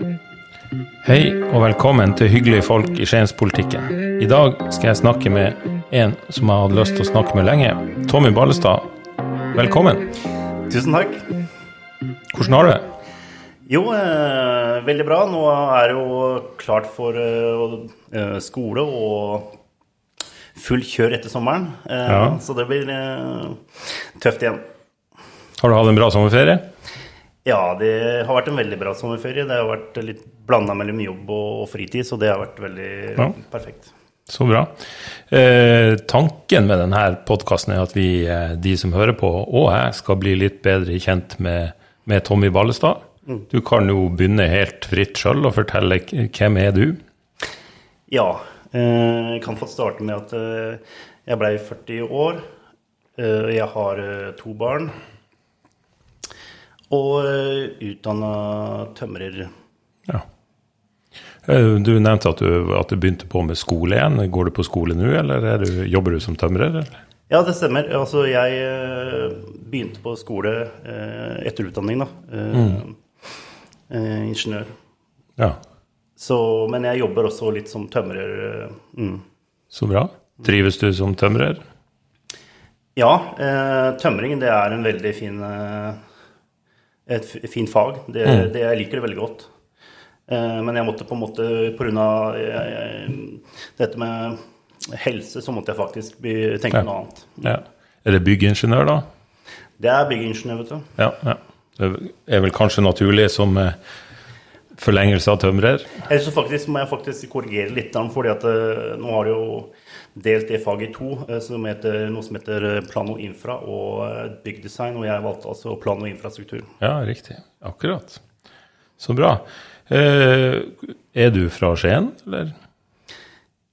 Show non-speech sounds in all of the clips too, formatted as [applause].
Hei og velkommen til hyggelige folk i Skienspolitikken. I dag skal jeg snakke med en som jeg hadde lyst til å snakke med lenge. Tommy Ballestad, velkommen. Tusen takk. Hvordan har du det? Jo, eh, veldig bra. Nå er det jo klart for eh, skole og full kjør etter sommeren. Eh, Ja. Så det blir eh, tøft igjen. Har du hatt en bra sommerferie? Ja, det har vært en veldig bra sommerferie. Det har vært litt blanda mellom jobb og fritid, så det har vært veldig Ja. perfekt. Så bra. Eh, tanken med denne podkasten er at vi, eh, de som hører på, og jeg, skal bli litt bedre kjent med, med Tommy Ballestad. Du kan jo begynne helt fritt sjøl og fortelle hvem er du? Ja, eh, jeg kan få starte med at eh, jeg ble 40 år. Eh, jeg har eh, to barn. Og uh, utdanna tømrer. Ja. Eh, Du nevnte at du, at du begynte på med skole igjen. Går du på skole nå, eller er du, jobber du som tømrer? Eller? Ja, det stemmer. Altså, jeg eh, begynte på skole etter etterutdanning, da. Eh, eh, ingeniør. Ja, Så, men jeg jobber også litt som tømrer. eh, mm. så bra. Trives du som tømrer? Ja, eh, tømring det er en veldig fin eh, et fint fag. Det, det, jeg liker det veldig godt. Eh, men jeg måtte på en måte pga. dette med helse, så måtte jeg faktisk by, tenke Ja. noe annet. Ja. Er det byggingeniør, da? Det er byggingeniør, vet du. Ja, ja. Det er vel kanskje naturlig som eh, forlengelse av tømrer? Eller så faktisk må jeg faktisk korrigere litt, fordi at eh, nå har det jo delt det faget i to, eh, som heter, noe som heter eh, plan og infra og eh, byggdesign, og jeg valgte altså plan og infrastruktur. Ja, riktig. Akkurat. Så bra. Er du fra Skien, eller?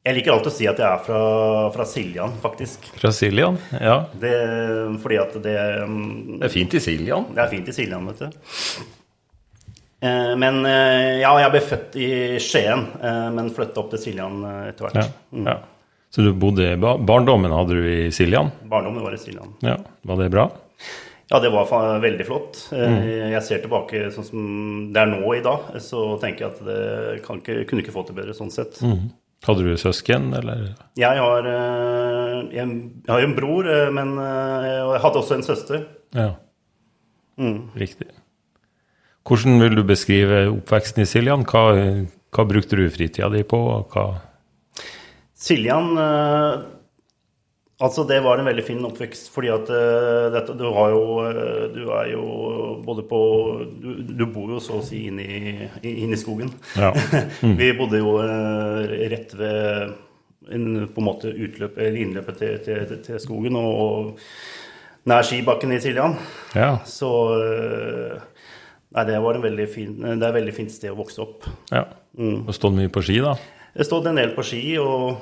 Jeg liker alltid å si at jeg er fra, fra Siljan, faktisk. Fra Siljan? Ja. Det, fordi at det, mm, Det er fint i Siljan. det er fint i Siljan, vet du. Men ja, jeg ble født i Skien, men flytta opp til Siljan etter hvert. Ja, ja. Så du bodde i Barndommen hadde du i Siljan? Barndommen var i Siljan. Ja. Var det bra? Ja, det var veldig flott. Mm. Jeg ser tilbake sånn som det er nå i dag, så tenker jeg at det kan ikke, kunne ikke fått det bedre sånn sett. Hadde du søsken, eller? Jeg har, eh, jeg, jeg har en bror, eh, men eh, jeg hadde også en søster. Ja. Riktig. Hvordan vil du beskrive oppveksten i Siljan? Hva, hva brukte du fritida di på? og Hva Siljan eh, Altså, det var en veldig fin oppvekst, fordi at eh, dette, du har jo eh, Du er jo både på Du, du bor jo så å si inne i, inn i skogen. Ja. [laughs] Vi bodde jo eh, rett ved en, på en måte utløp, eller innløpet til, til, til skogen, og, og nær skibakken i Siljan. ja. Så Nei, det var en veldig fin, det er et veldig fint sted å vokse opp. ja. Og stått mye på ski, da? Jeg stod en del på ski, og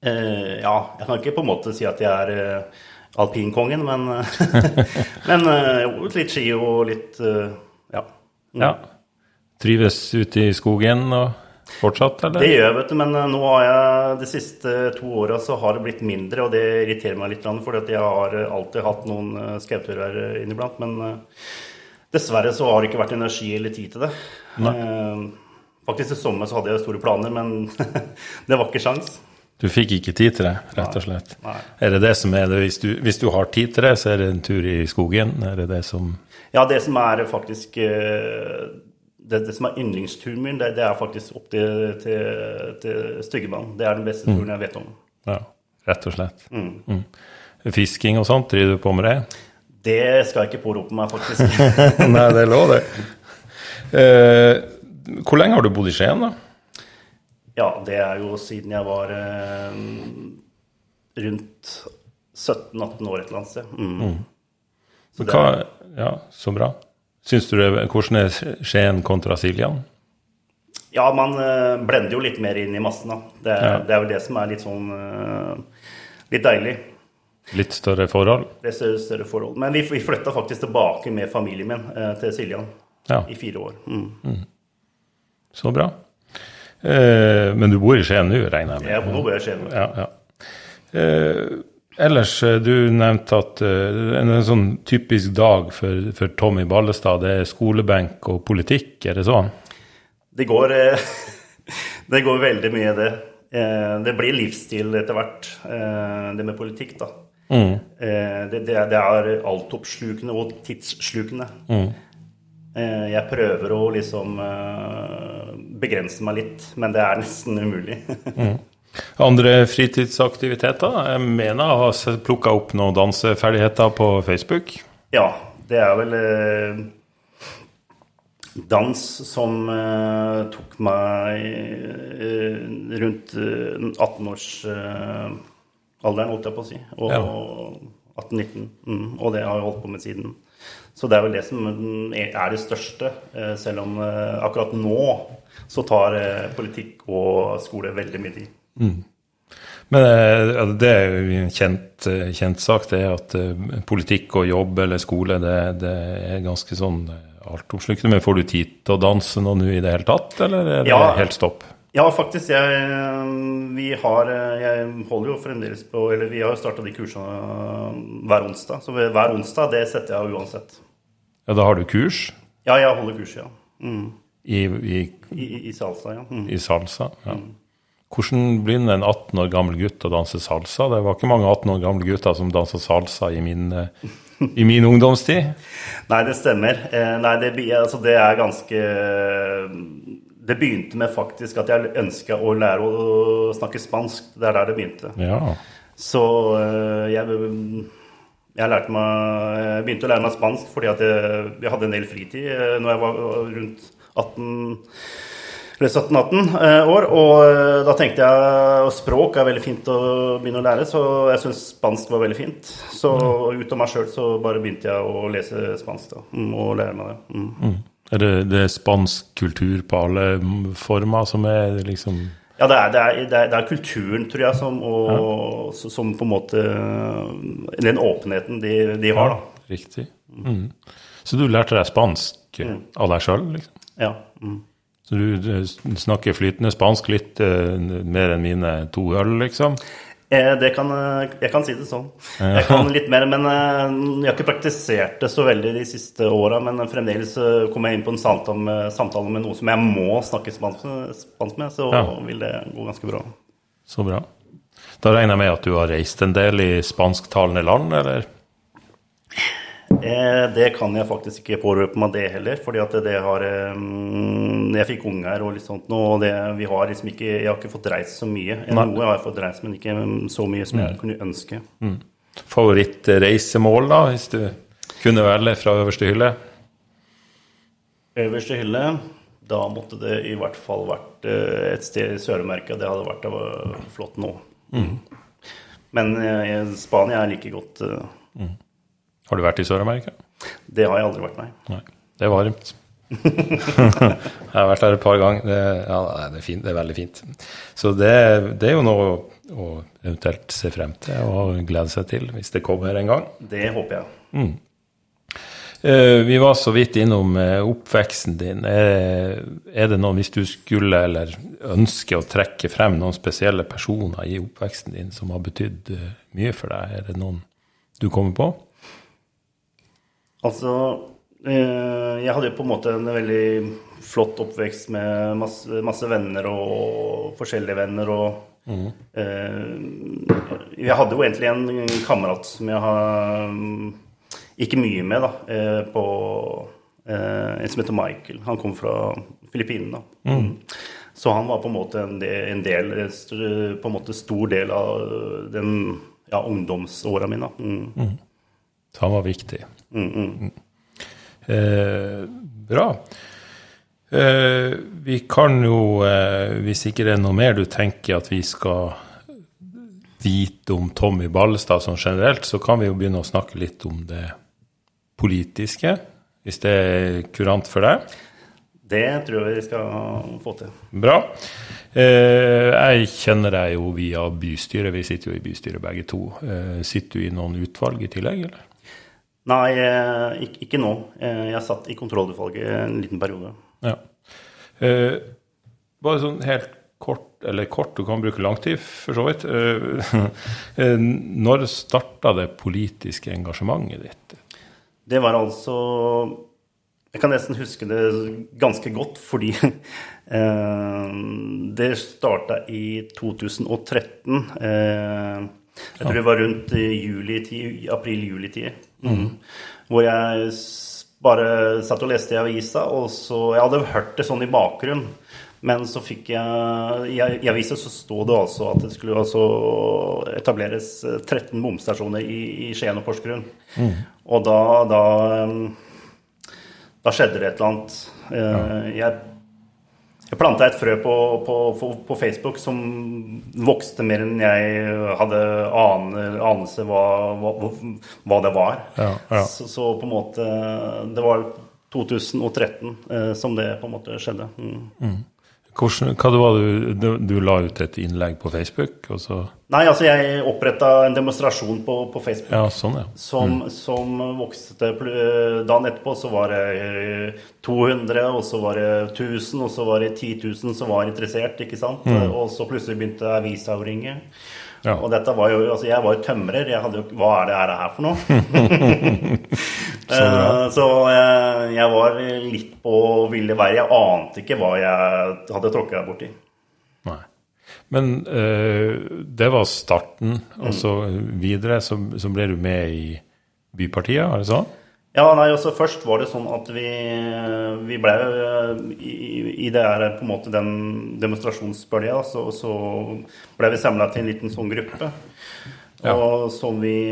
eh, Ja, jeg kan ikke på en måte si at jeg er eh, alpinkongen, men, [laughs] men eh, litt ski og litt eh, Ja. Ja. Trives ute i skogen og fortsatt, eller? Det gjør jeg, vet du, men eh, nå har jeg de siste to åra så har det blitt mindre, og det irriterer meg litt, for jeg har alltid hatt noen eh, skauturer inniblant. Men dessverre så har det ikke vært energi eller tid til det. Eh, Faktisk i sommer så hadde jeg store planer, men [laughs] det var ikke sjans. Du fikk ikke tid til det, rett og slett. Nei. Er det det som er det, hvis du, hvis du har tid til det, så er det en tur i skogen? Er det det som Ja, det som er faktisk eh, det, det som er yndlingsturen min, det, det er faktisk opp til, til, til Styggebanen. Det er den beste turen jeg vet om. Ja, rett og slett. Mm. Fisking og sånt, driver du på med det? Det skal jeg ikke pårope meg, faktisk. [laughs] Nei, det lov, det. Eh, hvor lenge har du bodd i Skien, da? Ja, det er jo siden jeg var eh, rundt 17-18 år et eller annet sted. Mm. Så det Hva, ja, så bra. Syns du det, Hvordan er Skien kontra Siljan? ja, man eh, blender jo litt mer inn i massen, da. Det, Ja. det er vel det som er litt sånn eh, Litt deilig. Litt større forhold? Det er større, større forhold. Men vi, vi flytta faktisk tilbake med familien min eh, til Siljan Ja, i fire år. Mm. Så bra. Eh, men du bor i Skien nå, regner jeg med? Ja, nå bor i Skien. Ja, ja. Eh, Ellers, eh, du nevnte at uh, en, en, sånn typisk dag for, for, Tommy Ballestad, det er skolebenk og politikk, er det sånn? Det går, eh, [laughs] det går veldig mye, det. Uh, det blir livsstil etter hvert, det med politikk, da. Mm. Det, det, det, er altoppslukende og tidsslukende. Mm. Jeg prøver å liksom begrense meg litt, men det er nesten umulig. [laughs] mm. Andre fritidsaktiviteter? Jeg har plukka opp noen danseferdigheter på Facebook. Ja, det er vel eh, dans som eh, tok meg eh, rundt 18-årsalderen, eh, holdt jeg på å si. Og ja. 18-19. Mm, og det har jeg holdt på med siden. Så det er vel det som er det største, eh, selv om eh, akkurat nå så tar politikk og skole veldig mye tid. Mm. Men eh, det er jo en kjent, eh, kjent, sak, det at eh, politikk og jobb eller skole, det, det er ganske sånn altoppslukende. Men får du tid til å danse nå i det hele tatt, eller er det ja, helt stopp? Ja, faktisk. Jeg, vi har, jeg holder jo fremdeles på Eller vi har starta de kursene hver onsdag. Så hver onsdag, det setter jeg uansett. Ja, da har du kurs? Ja, jeg holder kurs, ja. Mm. I, i, I, I, salsa, ja. Mm. I salsa, ja. Mm. Hvordan begynner en 18 år gammel gutt å danse salsa? Det var ikke mange 18 år gamle gutter som dansa salsa i min, eh, i min ungdomstid. [laughs] Nei, det stemmer. Eh, nei, det, altså, det, er ganske Det begynte med faktisk at jeg ønska å lære å snakke spansk. Det er der det begynte. Ja. Så eh, jeg, jeg, meg, jeg begynte å lære meg spansk fordi at jeg, jeg hadde en del fritid når jeg var rundt 18 ble 17-18 eh, år. Og eh, da tenkte jeg språk er veldig fint å begynne å lære, så jeg syntes spansk var veldig fint. Så mm. ut av meg sjøl så bare begynte jeg å lese spansk da, mm, og lære meg det. Mm. Mm. Er det, det er spansk kultur på alle former som er liksom ja, det er, det, er, det, er, det er, kulturen, tror jeg, som, og, ja. som, på en måte Den åpenheten de, de har, da. Riktig. Mm. Så du lærte deg spansk mm. av deg sjøl, liksom? Ja. Mm. Så du snakker flytende spansk litt uh, mer enn mine to øl, liksom? Eh, det kan, eh, jeg kan si det sånn. Jeg kan litt mer, men jeg har ikke praktisert det så veldig de siste åra. Men fremdeles kommer jeg inn på en samtale med, noen noe som jeg må snakke spansk med, så ja. vil det gå ganske bra. Så bra. Da regner jeg med at du har reist en del i spansktalende land, eller? Eh, det kan jeg faktisk ikke pårøpe meg det heller, fordi at det har eh, Jeg fikk unger og litt sånt nå, og det, vi har liksom ikke Jeg har ikke fått reist så mye. Nei. Noe jeg har fått reist, men ikke så mye som jeg mm. kunne ønske. Mm. Favorittreisemål, da, hvis du kunne velge fra øverste hylle? Øverste hylle? Da måtte det i hvert fall vært eh, et sted i Sør-Amerika. Det hadde vært det var flott nå. Mm. Men Spania er like godt. Mm. Har du vært i Sør-Amerika? Det har jeg aldri vært, nei. nei. Det er varmt. [laughs] jeg har vært der et par ganger. Det, ja, det, er fint, det er veldig fint. Så det, det, er jo noe å eventuelt se frem til og glede seg til hvis det kommer en gang. Det håper jeg. Mm. Uh, vi var så vidt innom uh, oppveksten din. Er, er, det noen, hvis du skulle eller ønske å trekke frem noen spesielle personer i oppveksten din som har betydd mye for deg, er det noen du kommer på? Altså eh, Jeg hadde jo på en måte en veldig flott oppvekst med masse, masse venner og forskjellige venner og mm. Jeg hadde jo egentlig en kamerat som jeg har ikke mye med, da, eh, på En som heter Michael. Han kom fra Filippinene. Mm. mm. Så han var på en måte en del, en del på en måte stor del av den ja, ungdomsåra mine. Mm. Mm. Så han var viktig. Mm, mm. Eh, bra. Eh, vi kan jo, eh, hvis ikke det er noe mer du tenker at vi skal vite om Tommy Ballestad sånn generelt, så kan vi jo begynne å snakke litt om det politiske, hvis det er kurant for deg. Det tror jeg vi skal få til. Bra. Eh, jeg kjenner deg jo via bystyret. Vi sitter jo i bystyret begge to. Eh, sitter du i noen utvalg i tillegg, eller? Nei, eh, ikke nå. Eh, jeg satt i kontrollutvalget en liten periode. Ja. Eh, bare sånn helt kort, eller kort, du kan bruke lang tid, for så vidt. Eh, [laughs] når starta det politiske engasjementet ditt? Det var altså Jeg kan nesten huske det ganske godt, fordi [laughs] eh, det starta i 2013. Eh, jeg tror det var rundt april-juli-tid. Mm. Hvor jeg bare satt og leste i avisa, og så Jeg hadde hørt det sånn i bakgrunnen. Men så fikk jeg I avisa så sto det altså at det skulle altså etableres 13 bomstasjoner i, i Skien og Porsgrunn. Mm. Og da, da, da skjedde det et eller annet. Ja. Jeg jeg planta et frø på, på, på, Facebook som vokste mer enn jeg hadde anelse hva, hva, hva, det var. Ja, ja. Så, så, på en måte Det var 2013 eh, som det på en måte skjedde. Mm. Mm. Hvordan, hva det var du, du, la ut et innlegg på Facebook? og så... Nei, altså jeg oppretta en demonstrasjon på, på Facebook ja, sånn, ja. Som, mm. som, vokste Dagen etterpå så var det 200, og så var det 1000, og så var det 10 000 som var interessert, ikke sant? Mm. Og så plutselig begynte avisa å ringe. Ja. Og dette var jo Altså, jeg var jo tømrer. Jeg hadde jo Hva er det her for noe? [laughs] så, uh, så jeg, jeg, var litt på ville veier. Jeg ante ikke hva jeg hadde tråkka borti. Nei. Men uh, det var starten, og så videre så, så, ble du med i Bypartiet, er det sånn? Ja, nei, altså, Først var det sånn at vi, vi ble i, i det her, på en måte den demonstrasjonsbølga, så, så ble vi samla til en liten sånn gruppe. Ja. Og som vi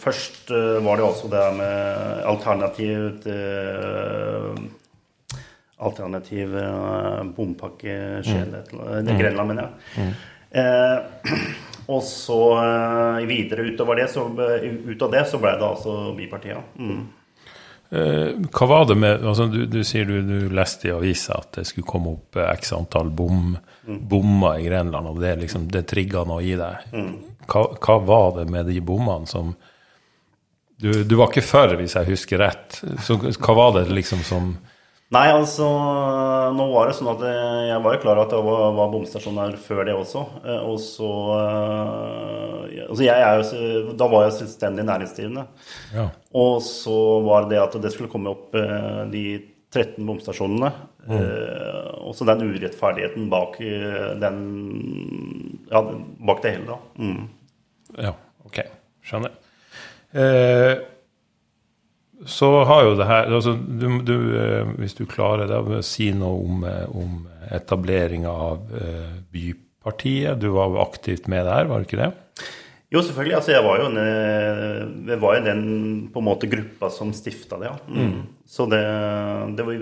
Først eh, var det også det med alternativ til Alternativ eh, bompakke Skien, mm. Grenland, mener jeg. Mm. Eh, [clears throat] og så videre utover det, så, ut av det så ble det altså Bypartiet. Mm. Eh, hva var det med altså du, du, sier du, du, leste i avisa at det skulle komme opp eh, x antall bom, mm. bommer i Grenland, og det, liksom, det trigga noe i deg. Mm. Hva, hva, var det med de bommene som du, du, var ikke for, hvis jeg husker rett. Så hva var det liksom som Nei, altså Nå var det sånn at jeg var jo klar over at det var, var bomstasjoner før det også. Eh, og så eh, Altså jeg er jo Da var jeg selvstendig næringsdrivende. Ja. Og så var det at det skulle komme opp eh, de 13 bomstasjonene. Mm. Og så den urettferdigheten bak den Ja, bak det hele, da. Mm. Ja, OK. Skjønner. Eh, så har jo det her altså, du, du, eh, Hvis du klarer det, å si noe om, eh, om etableringa av uh, Bypartiet. Du var jo aktivt med der, var du ikke det? Jo, selvfølgelig. Altså, jeg var jo, en, jeg var jo den på en måte gruppa som stifta det, ja. Mm. mm. Så det, det, var,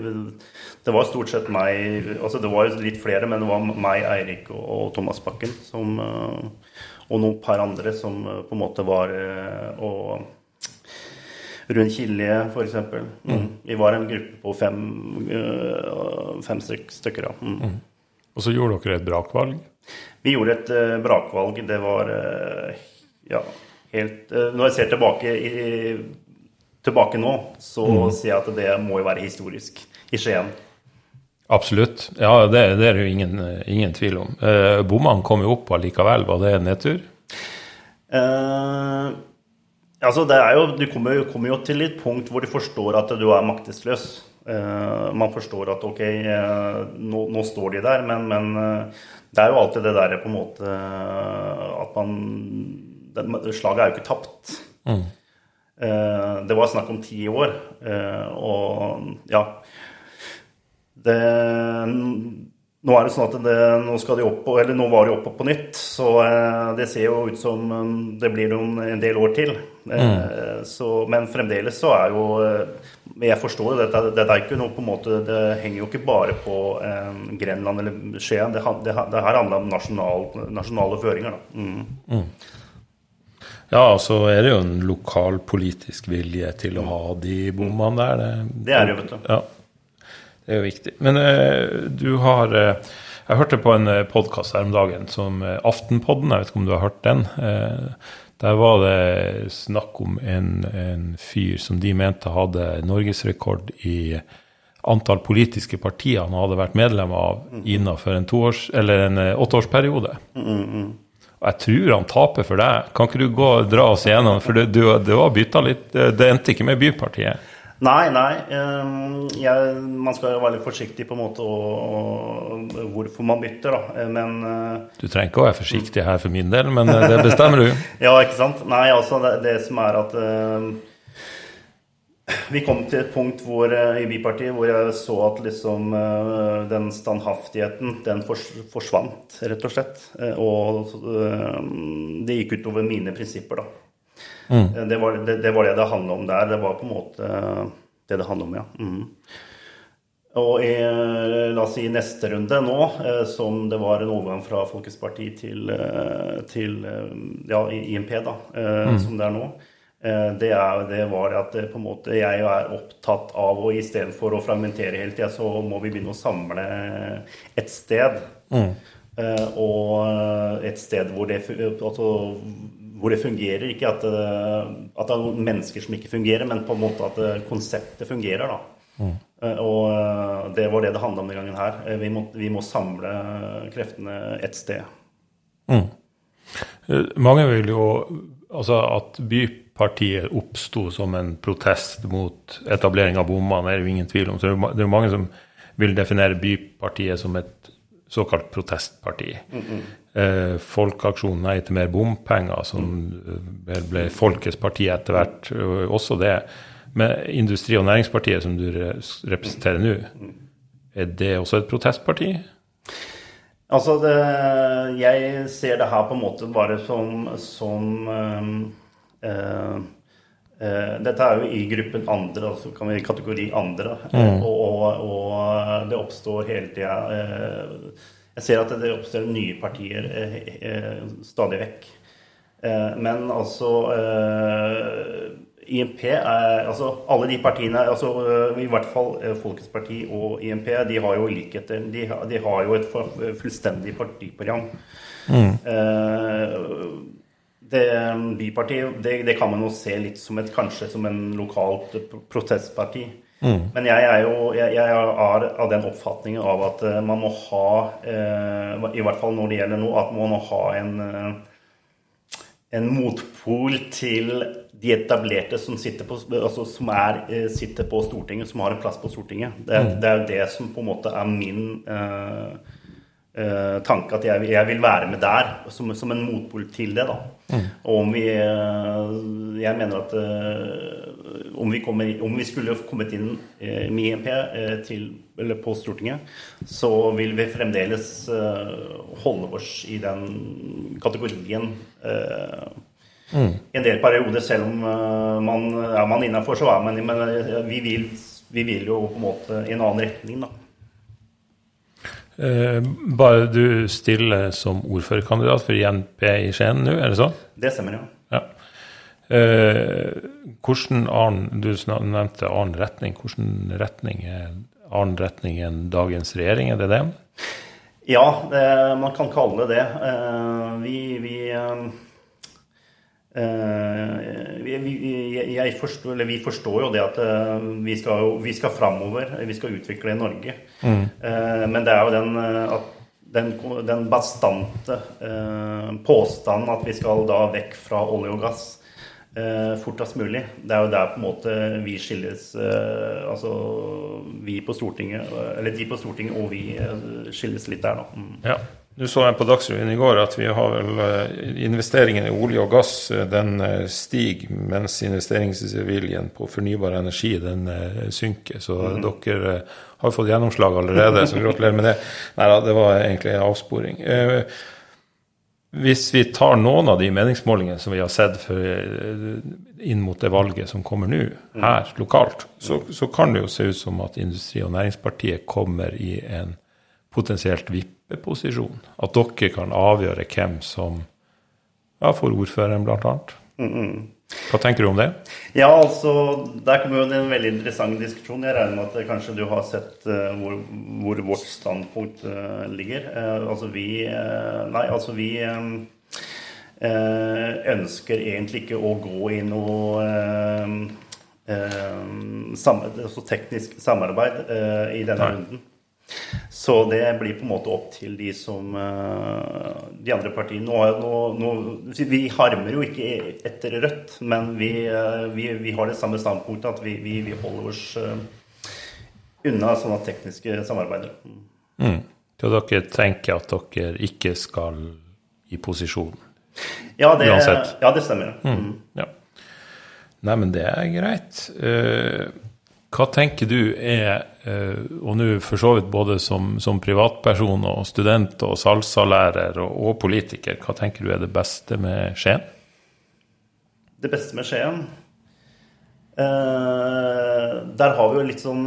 det, var, stort sett meg altså Det var jo litt flere, men det var meg, Eirik og, og Thomas Bakken som, og noen par andre som på en måte var og Rund Kilje, f.eks. Mm. Vi var en gruppe på fem, eh, fem stykker. Ja. Mm. Mm. Og så gjorde dere et brakvalg? Vi gjorde et uh, brakvalg. Det var uh, ja, helt uh, Når jeg ser tilbake, i, tilbake nå, så mm. sier jeg at det må jo være historisk i Skien. Absolutt. Ja, det, det er det jo ingen, ingen tvil om. Uh, Bommene kom jo opp allikevel. Var det en nedtur? Uh, Altså, jo, du kommer, kommer, jo til et punkt hvor du forstår at du er maktesløs. Uh, man forstår at ok, uh, nå, nå, står de der, men, men uh, det er jo alltid det derre på en måte at man den, Slaget er jo ikke tapt. Mm. det var snakk om ti år, og ja det nå er det sånn at det, nå, skal de opp, eller nå var de oppe på nytt, så eh, det ser jo ut som um, det blir noen, en del år til. Eh, mm. så, men fremdeles så er jo eh, Jeg forstår jo dette, dette er ikke noe på en måte Det henger jo ikke bare på eh, Grenland eller Skien. Det, det, det, her handler om nasjonal, nasjonale føringer. Da. Mm. Mm. Ja, så er det jo en lokalpolitisk vilje til å ha de bommene der. Det, det er det, vet du. Ja. Det er jo viktig. Men uh, du har uh, Jeg hørte på en eh, podkast her om dagen som Aftenpodden, jeg vet ikke om du har hørt den. der var det snakk om en, en, fyr som de mente hadde norgesrekord i antall politiske partier han hadde vært medlem av innenfor en, toårs, eller en eh, åtteårsperiode. Og jeg tror han taper for deg. Kan ikke du gå og dra oss igjennom? For du, du, du har bytta litt. Det endte ikke med Bypartiet. Nei, nei. Jeg, man skal være litt forsiktig på en måte og, hvorfor man bytter, da. Men uh, Du trenger ikke å være forsiktig her for min del, men det bestemmer du. [laughs] ja, ikke sant. Nei, altså det, det som er at uh, vi kom til et punkt hvor, uh, i Bipartiet hvor jeg så at liksom den standhaftigheten, den forsvant, rett og slett. og det gikk utover mine prinsipper, da. Mm. Det, var, det, det, var, det det handla om der. Det var på en måte det det handla om, ja. Mm. Og i, la oss si neste runde nå, eh, som det var en overgang fra Folkets Parti til, eh, til ja, IMP, da, mm. som det er nå, det, er, det var at på en måte jeg er opptatt av å istedenfor å fragmentere hele tida, så må vi begynne å samle et sted. Mm. Og et sted hvor det altså, hvor det fungerer. Ikke at, eh, at, det er noen mennesker som ikke fungerer, men på en måte at eh, konseptet fungerer. da. Mm. Eh, og det var det det handla om denne gangen her. Vi må, vi må, samle kreftene ett sted. Mm. Mange vil jo Altså at Bypartiet oppsto som en protest mot etablering av bommene, er det jo ingen tvil om. Så det er jo mange som vil definere Bypartiet som et såkalt protestparti. Mm -hmm. eh, Folkeaksjonen Nei til mer bompenger, som vel ble Folkets parti etter hvert, også det. Men Industri- og Næringspartiet, som du representerer nå, er det også et protestparti? Altså, det, jeg ser det her på en måte bare som, som øh, øh, dette er jo i gruppen andre, altså kan vi kategori andre. Mm. Og, og, og, det oppstår hele tida jeg ser at det oppstår nye partier eh, eh, stadig vekk. Eh, men altså IMP er Altså alle de partiene, altså i hvert fall Folkets Parti og IMP, de har jo likheter. De, de, har jo et fullstendig partiprogram. Mm. Det, bypartiet det, det, kan man jo se litt som et, kanskje som en lokalt protestparti. Mm. Men jeg er jo jeg, jeg er av den oppfatningen av at uh, man må ha, eh, i hvert fall når det gjelder nå, at man må ha en, uh, en motpol til de etablerte som sitter på, altså, som er, sitter på Stortinget, som har en plass på Stortinget. Det, mm. det er jo det som på en måte er min eh, tanke at jeg, jeg, vil være med der, som, som en motpol til det. da. Mm. Og om vi eh, Jeg mener at eh, om vi, kommer, om vi skulle kommet inn eh, med IMP til, eller på Stortinget, så vil vi fremdeles holde oss i den kategorien. Mm. En del perioder, selv om man er man innafor, så er man Men vi vil, vi vil jo på en måte i en annen retning, da. Eh, bare du stiller som ordførerkandidat for INP i Skien nå, er det sånn? Det stemmer, ja. ja. Eh, hvordan annen, Du nevnte annen retning. Hvordan retning er annen retning enn dagens regjering, er det det? Ja, det, man kan kalle det det. Eh, vi, vi eh, vi forstår, vi forstår jo det at eh, vi skal, vi skal framover. Vi skal utvikle Norge. Mm. Eh, men det er jo den, den, den bastante påstanden at vi skal da vekk fra olje og gass fortest mulig. Det er jo der på en måte vi skilles Altså vi på Stortinget, eller de på Stortinget og vi skilles litt der, da. Mm. Ja. Du så jeg på Dagsrevyen i går at vi har vel investeringene investeringen i olje og gass eh, den eh, stiger, mens investeringsviljen på fornybar energi den synker. Så mm. dere har fått gjennomslag allerede, så gratulerer med det. Nei da, det var egentlig en avsporing. Hvis vi tar noen av de meningsmålingene som vi har sett for, inn mot det valget som kommer nå, mm. her lokalt, så, så kan det jo se ut som at Industri- og Næringspartiet kommer i en potensielt vippeposisjon. At dere kan avgjøre hvem som ja, får ordføreren, bl.a. Mm -mm. Hva tenker du om det? Ja, altså, Der kommer jo en veldig interessant diskusjon. Jeg regner med at kanskje du har sett uh, hvor, hvor, vårt standpunkt uh, ligger. Uh, altså vi Nei, altså vi ønsker egentlig ikke å gå i noe altså teknisk samarbeid i denne Nei. runden. Så det blir på en måte opp til de som De andre partiene. Nå, nå, nå, vi harmer jo ikke etter Rødt, men vi, vi, vi har det samme standpunktet at vi, vi holder oss unna sånne tekniske samarbeider. Mm. Så dere tenker at dere ikke skal i posisjon? Ja, det, ja, det stemmer. Mm. mm. Ja. Nei, men det er greit. Hva tenker du er, og nå for så vidt både som, som, privatperson og student og salsalærer og, og, politiker, hva tenker du er det beste med Skien? Det beste med Skien? Eh, der har vi jo litt sånn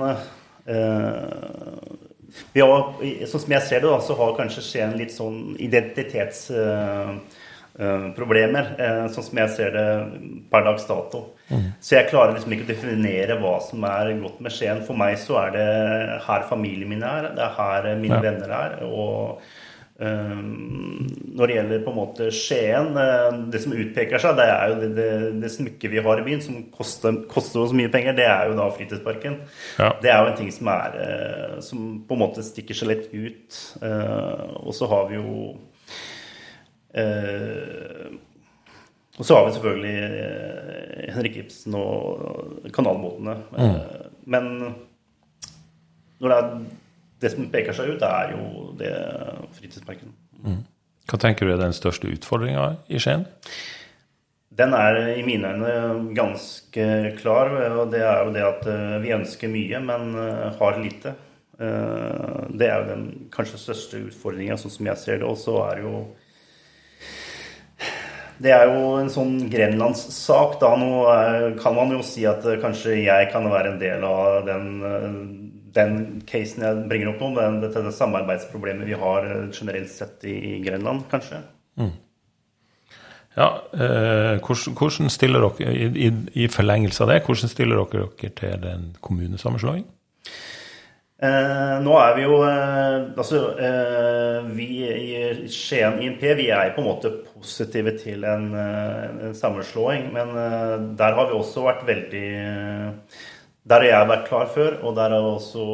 vi har, sånn som jeg ser det, da, så har kanskje Skien litt sånn identitets... Uh, uh, sånn som jeg ser det per dags dato. Mm. Så jeg klarer liksom ikke å definere hva som er godt med Skien. For meg så er det her familien min er, det er her mine ja. venner er. og um, når det gjelder på en måte Skien, eh, det som utpeker seg, det er jo det, det, det smykket vi har i byen, som koster, koster, oss mye penger, det er jo da fritidsparken. Ja. Det er jo en ting som, er, eh, som på en måte stikker seg litt ut. Uh, og så har vi jo Og så har vi selvfølgelig Henrik Ibsen og kanalbåtene. Mm. Men når det er det som peker seg ut, er jo det fritidsparken. Mm. Hva tenker du er den største utfordringa i Skien? Den er i mine øyne ganske klar. og Det er jo det at eh, vi ønsker mye, men eh, har lite. Eh, det er jo den kanskje største utfordringa, sånn som jeg ser det. Og så er jo det er jo en sånn grenlandssak. da. Nå kan man jo si at kanskje jeg kan være en del av den den casen jeg bringer opp nå, det, dette det samarbeidsproblemet vi har eh, generelt sett i, i Grenland, kanskje. Mm. Ja, eh, hvordan, stiller dere, i, i, i, forlengelse av det, hvordan stiller dere dere til den kommunesammenslåing? Eh, nå er vi jo eh, Altså, eh, vi i Skien INP vi er på en måte positive til en, eh, en sammenslåing. Men der har vi også vært veldig der har jeg vært klar før, og der er også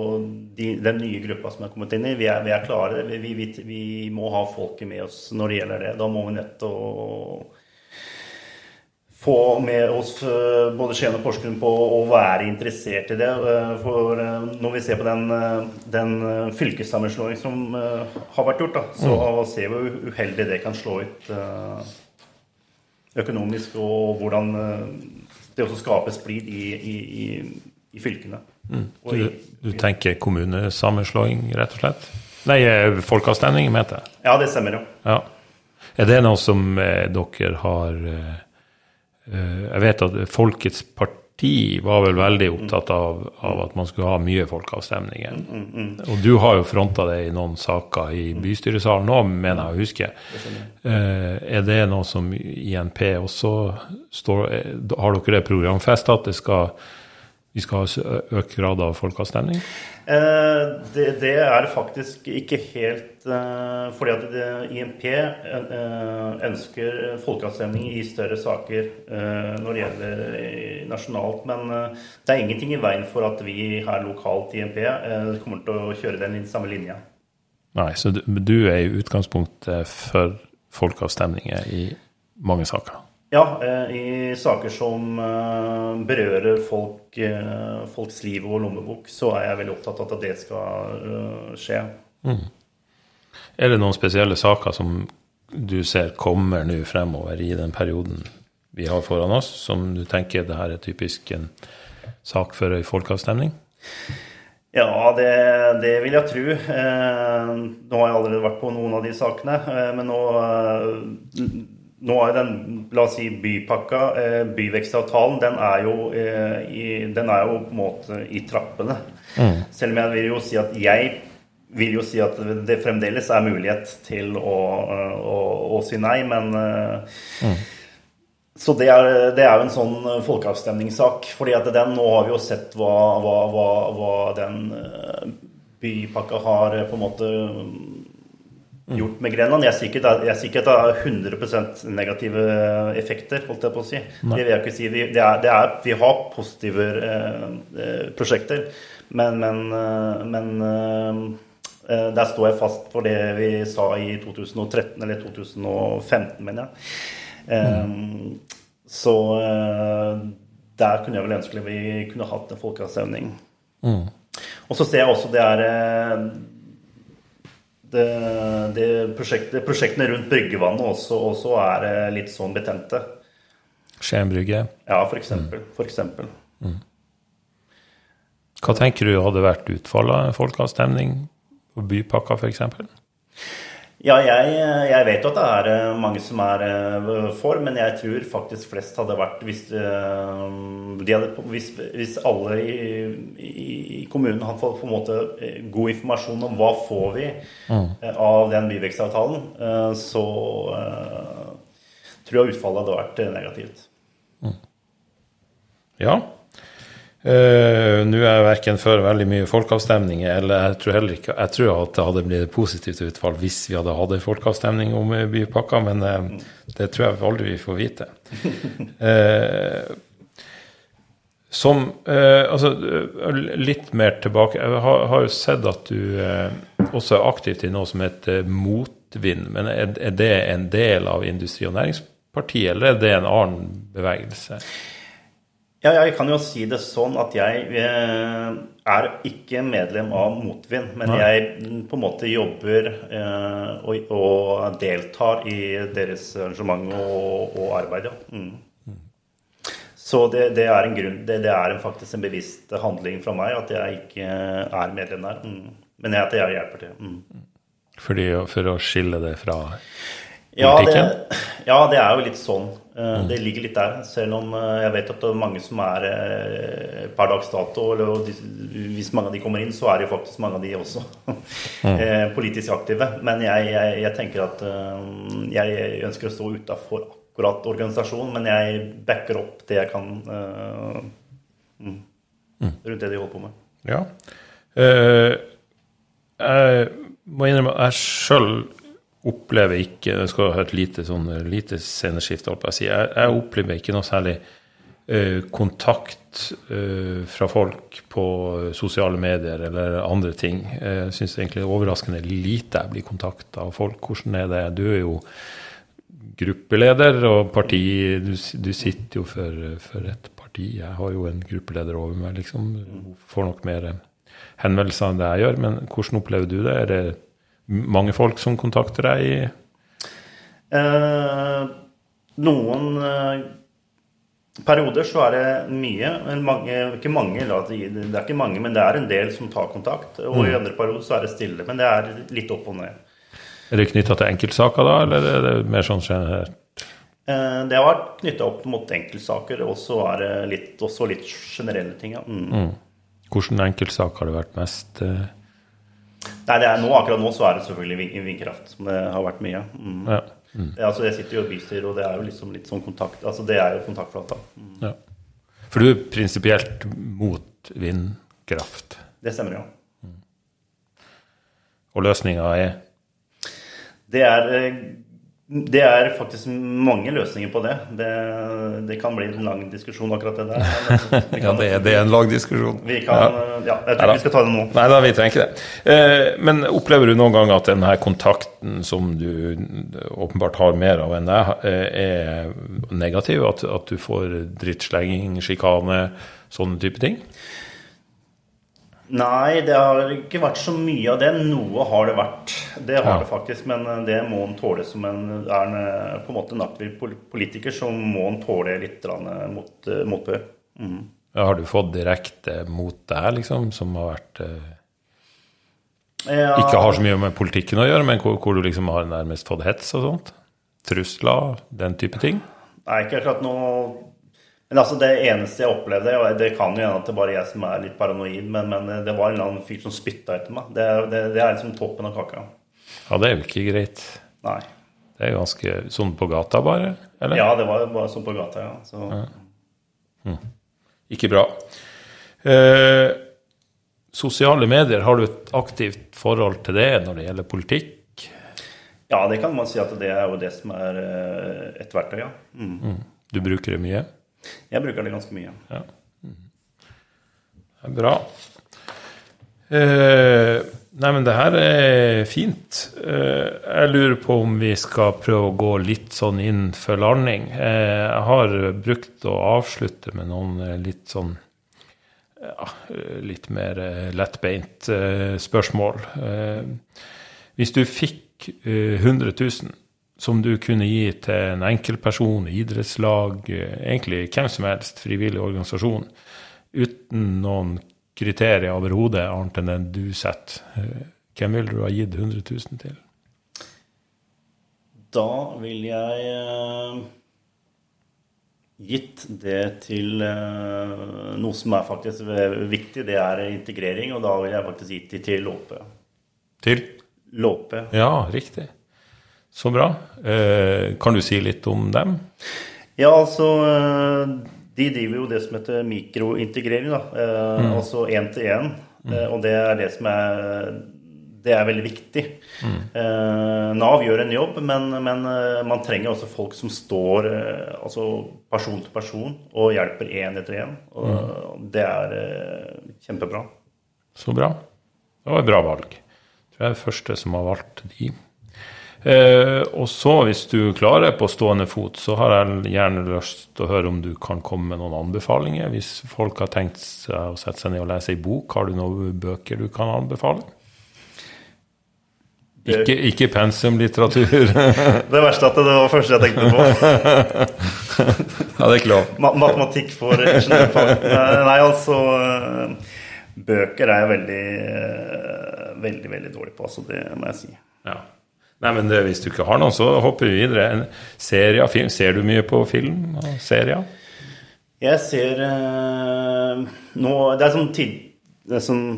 de, den nye gruppa som er kommet inn i. Vi er, vi er klare. Vi, vi, vi, må ha folket med oss når det gjelder det. Da må vi å få med oss eh, både Skien og Porsgrunn på å være interessert i det. Eh, for eh, når vi ser på den, den fylkessammenslåing som har vært gjort, da, så mm. ser vi hvor uheldig det kan slå ut økonomisk, og hvordan det også skaper splid i, i, i fylkene. Mm. Du, du, tenker kommunesammenslåing, rett og slett? Nei, folkeavstemning, mente jeg. Ja, det stemmer, jo. Ja. Er det noe som dere har Jeg vet at Folkets parti var vel veldig opptatt av, av at man skulle ha mye folkeavstemninger. Mm, mm, mm. Og du har jo fronta det i noen saker i bystyresalen nå, mener jeg å huske. Eh, er det noe som INP også står eh, Har dere det programfesta at det skal vi skal ha økt grad av folkeavstemning? Eh, det, det, er faktisk ikke helt eh, Fordi at det, IMP eh, ønsker folkeavstemning i større saker når det gjelder nasjonalt. Men det er ingenting i veien for at vi her lokalt i IMP kommer til å kjøre den i samme linja. Nei, så du, du er i utgangspunktet for folkeavstemninger i mange saker? Ja, eh, i saker som eh, berører folk, eh, folks liv og lommebok, så er jeg veldig opptatt av at det skal skje. Mm. Er det noen spesielle saker som du ser kommer nå fremover i den perioden vi har foran oss, som du tenker det her er typisk en sak for ei folkeavstemning? Ja, det, det, vil jeg tro. Eh, nå har jeg allerede vært på noen av de sakene. Men nå nå er den, la oss si, bypakka, eh, byvekstavtalen, den er, jo, eh, i, den er jo på en måte i trappene. Mm. Selv om jeg vil jo si at jeg vil jo si at det fremdeles er mulighet til å, å, å si nei, men mm. Så det er, det er, jo en sånn folkeavstemningssak. fordi at den, Nå har vi jo sett hva, hva, hva, hva den bypakka har på en måte gjort med Grenland. Jeg sier ikke at det er 100% negative effekter, holdt jeg på å si. Det vil jeg ikke si. Det er, det er, vi har positive eh, eh prosjekter, men, men, eh, men eh, der står jeg fast for det vi sa i 2013, eller 2015, mener jeg. Mm. Så der kunne jeg vel ønske vi kunne hatt en folkeavstemning. Mm. Og så ser jeg også det er det, det prosjektet, prosjektene rundt bryggevannet også, også, er eh, litt sånn betente. Skien brygge? Ja, for eksempel. Mm. For eksempel. Mm. Hva tenker du hadde vært utfallet av en folkeavstemning på bypakka, f.eks.? Ja, jeg, jeg, vet jo at det er eh, mange som er eh, for, men jeg tror faktisk flest hadde vært hvis, eh, hadde, hvis, hvis alle i, i, i, kommunen hadde fått på en måte god informasjon om hva får vi mm. av den byvekstavtalen, så tror jeg utfallet hadde vært negativt. Mm. Ja, Uh, Nå er jeg verken for veldig mye folkeavstemninger, eller jeg tror heller ikke Jeg tror at det hadde blitt et positivt utfall hvis vi hadde hatt en folkeavstemning om bypakka, men uh, det tror jeg aldri vi får vite. Uh, [laughs] som Altså, litt mer tilbake Jeg har, har jo sett at du også er aktivt i noe som heter Motvind. Men er, er det en del av Industri- og Næringspartiet, eller er det en annen bevegelse? Ja, jeg kan jo si det sånn at jeg eh, er ikke medlem av Motvind, men jeg på en måte jobber eh, og, deltar i deres arrangement og, arbeid, ja. Mm. Så det, det, er en grunn, det, det, er faktisk en bevisst handling fra meg at jeg ikke er medlem der. Mm. Men jeg, at jeg hjelper til. Mm. Fordi, for å skille det fra ja det, ja, det er jo litt sånn. Eh, mm. Det ligger litt der. Selv om eh, jeg vet at det er mange som er eh, per dags dato eller Hvis mange av de kommer inn, så er det jo faktisk mange av de også [laughs] mm. politisk aktive. Men jeg, jeg, jeg, tenker at jeg ønsker å stå utafor akkurat organisasjonen, men jeg backer opp det jeg kan mm, mm. rundt det de holder på med. Ja. Uh, jeg må innrømme at jeg sjøl opplever ikke Jeg skal ha et lite, sånn, lite sceneskifte, holdt på. Jeg, jeg, opplever ikke noe særlig uh, kontakt uh, fra folk på sosiale medier eller andre ting. Jeg syns egentlig det er overraskende lite jeg blir kontakta av folk. Hvordan er det? Du er jo gruppeleder og parti Du, du sitter jo for, for, et parti. Jeg har jo en gruppeleder over meg, liksom. Får nok mer henvendelser enn det jeg gjør. Men hvordan opplever du det? Er det mange folk som kontakter deg? Eh, noen eh, perioder så er det mye. Mange, ikke mange, det er ikke mange, men det er en del som tar kontakt. Og mm. i andre perioder så er det stille. Men det er litt opp og ned. Er det knytta til enkeltsaker da, eller er det mer sånn generelt? Eh, det har vært knytta opp mot enkeltsaker, og så er det litt, også litt generelle ting. Ja. Mm. Mm. Hvilken enkeltsaker har det vært mest eh, Nei, er, nå, akkurat nå så er det selvfølgelig vindkraft som det har vært mye. Mm. Ja. Mm. Det, altså, jeg sitter jo i bystyret, og det er jo liksom litt sånn kontakt Altså, det er jo kontaktflata. Mm. Ja. For du er prinsipielt mot vindkraft? Det stemmer, ja. Mm. Og løsninga er? Det er eh, det er faktisk mange løsninger på det. Det, det kan bli en lang diskusjon, akkurat det der. [laughs] Kan, ja, det det er, en lang diskusjon. Vi kan, ja. ja jeg tror ikke vi skal ta det nå. Nei da, vi trenger ikke det. Eh, men opplever du noen gang at denne kontakten som du åpenbart har mer av enn deg, eh, er negativ? At, at du får drittslenging, sjikane, sånne type ting? Nei, det har ikke vært så mye av det. Noe har det vært. Det har ja. det faktisk, men eh, det må en tåle som en Er en, eh, på en måte en aktiv politiker, så må en tåle litt mot, eh, motbør. Mm. Ja, har du fått direkte mot deg, liksom, som har vært eh, ja. Ikke har så mye med politikken å gjøre, men hvor, hvor, du liksom har nærmest fått hets og sånt? Trusler, den type ting? Nei, ikke akkurat noe men altså det eneste jeg opplevde, og det kan jo hende at det bare er jeg som er litt paranoid, men, men, det var en eller annen fyr som spytta etter meg. Det, det, det, er liksom toppen av kaka. Ja, det er jo ikke greit. Nei. Det er ganske sånn på gata, bare? Eller? Ja, det var bare sånn på gata, ja. Så. ja. Hm. Ikke bra. Eh, sosiale medier, har du et aktivt forhold til det når det gjelder politikk? Ja, det kan man si at det er jo det som er eh, et verktøy, ja. Mm. Mm. Du bruker det mye? Jeg bruker det ganske mye. Ja. Mm. Det er bra. Eh, nei, men det her er fint. Eh, jeg lurer på om vi skal prøve å gå litt sånn inn for landing. Eh, jeg har brukt å avslutte med noen eh, litt sånn ja, litt mer eh, lettbeint spørsmål. Hvis du fikk 100 000 som du kunne gi til en enkeltperson, idrettslag, egentlig hvem som helst, frivillig organisasjon, uten noen kriterier overhodet annet enn den du setter, hvem vil du ha gitt 100 000 til? Da vil jeg uh, gitt det til uh, noe som er faktisk viktig, det er integrering. Og da vil jeg faktisk gitt det til Låpe. Til? Låpe. Ja, riktig. Så bra. Eh, kan du si litt om dem? Ja, altså eh, De driver jo det som heter mikrointegrering. da, eh, mm. Altså én-til-én. Mm. Og det er det som er det er veldig viktig. Mm. Eh, Nav gjør en jobb, men, men, man trenger også folk som står altså person til person og hjelper én etter én. Mm. det er kjempebra. Så bra. Det var et bra valg. Jeg er den første som har valgt de. Eh, og så, hvis du klarer på stående fot, så har jeg gjerne lyst til å høre om du kan komme med noen anbefalinger. Hvis folk har tenkt seg å sette seg ned og lese ei bok, har du noen bøker du kan anbefale? Ikke, ikke pensumlitteratur. [laughs] det verste at det var det første jeg tenkte på. [laughs] ja, det er ikke lov. Matematikk for ingeniørfag. Nei, altså eh, Bøker er jeg veldig veldig veldig dårlig på, altså. det må jeg si. Nei, men det, Hvis du ikke har noen, så hopper vi videre. En serie, film. Ser du mye på film og serier? Jeg ser uh, nå Det er sånn, tid, det er sånn,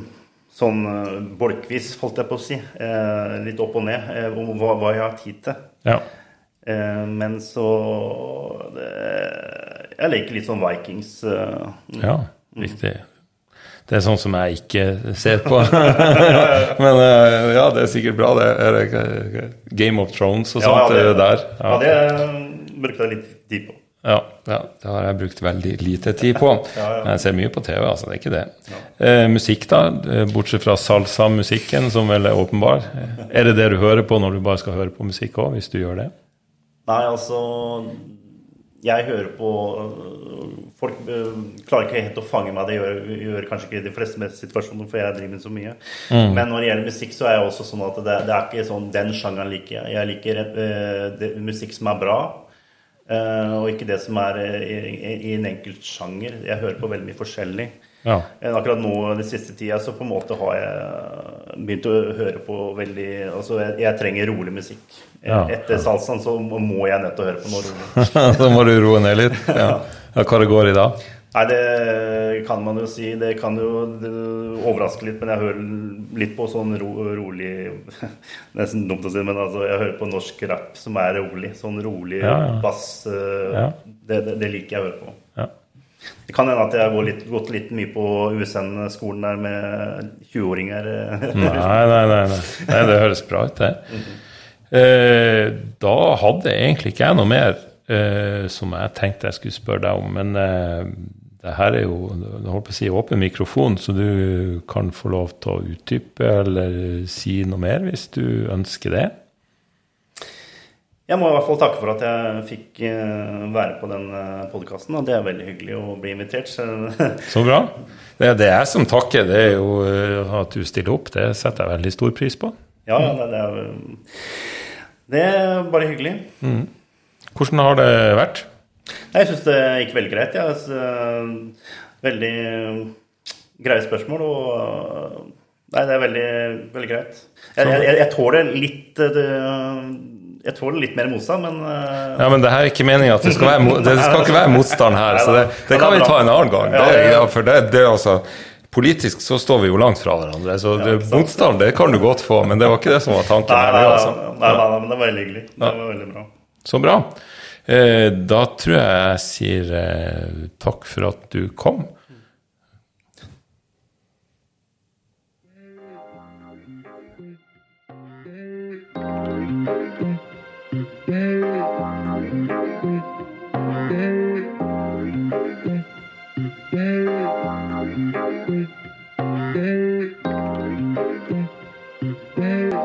sånn uh, bolkvis, holdt jeg på å si. Uh, litt opp og ned om hva, hva, jeg har tid til. Ja. men så det, Jeg liker litt sånn Vikings. ja, riktig. Det er sånn som jeg ikke ser på. [laughs] Men eh, ja, det er sikkert bra. Det er Game of Thrones og sånt. Ja, det, der. Ja, ja det brukte jeg litt tid på. Ja, ja, det har jeg brukt veldig lite tid på. [laughs] Men jeg ser mye på TV, altså. Det er ikke det. Eh, musikk, da? Eh, bortsett fra salsa-musikken, som vel er åpenbar. Er det det du hører på når du bare skal høre på musikk òg, hvis du gjør det? Nei, altså jeg hører på Folk eh, klarer ikke helt å fange meg. Det gjør, gjør kanskje ikke de fleste situasjoner, for jeg driver med så mye. Mm. Men når det gjelder musikk, så er jeg også sånn at det, det er ikke sånn den sjangeren liker jeg. Jeg liker uh, det, musikk som er bra, uh, og ikke det som er uh, i, i, en enkelt sjanger. Jeg hører på veldig mye forskjellig. Ja. Akkurat nå den siste tida så på en måte har jeg begynt å høre på veldig Altså jeg, jeg trenger rolig musikk. Ja. Etter salsaen så må jeg nødt til å høre på noe rolig. [laughs] så må du roe ned litt? Ja. ja. Hva det går i da? Nei, det kan man jo si. Det kan jo overraske litt, men jeg hører litt på sånn ro, rolig [laughs] Nesten dumt å si, men altså, jeg hører på norsk rap som er rolig. Sånn rolig bass. Eh, det, det, det liker jeg å høre på. Det kan hende at jeg har gått litt mye på USN-skolen der med 20-åringer. nei, nei, nei, nei. Det høres bra ut, det. eh, da hadde egentlig ikke jeg noe mer eh, som jeg tenkte jeg skulle spørre deg om. Men eh, det her er jo jeg holdt å si, åpen mikrofon, så du kan få lov til å utdype eller si noe mer hvis du ønsker det. Jeg må i hvert fall takke for at jeg fikk eh, være på den eh, podkasten. Og det er veldig hyggelig å bli invitert. [laughs] Så bra. Det er det jeg som takker. Det er jo eh, at du stiller opp. Det setter jeg veldig stor pris på. Ja, det er, det er bare hyggelig. Mm. Hvordan har det vært? Jeg syns det gikk veldig greit. Ja. Veldig greie spørsmål. Og Nei, det er veldig, veldig greit. Jeg, jeg, jeg tåler litt det, jeg tåler litt mer motstand, men uh... Ja, men det her er ikke meninga at det skal være, det skal ikke være motstand her, så det, det kan vi ta en annen gang. Det, ja, for det, det altså Politisk så står vi jo langt fra hverandre, så det, motstand det kan du godt få, men det var ikke det som var tanken. Nei, nei, altså. nei, nei, nei men det var veldig hyggelig. Det var veldig bra. Så bra. Eh, da tror jeg jeg sier eh, takk for at du kom.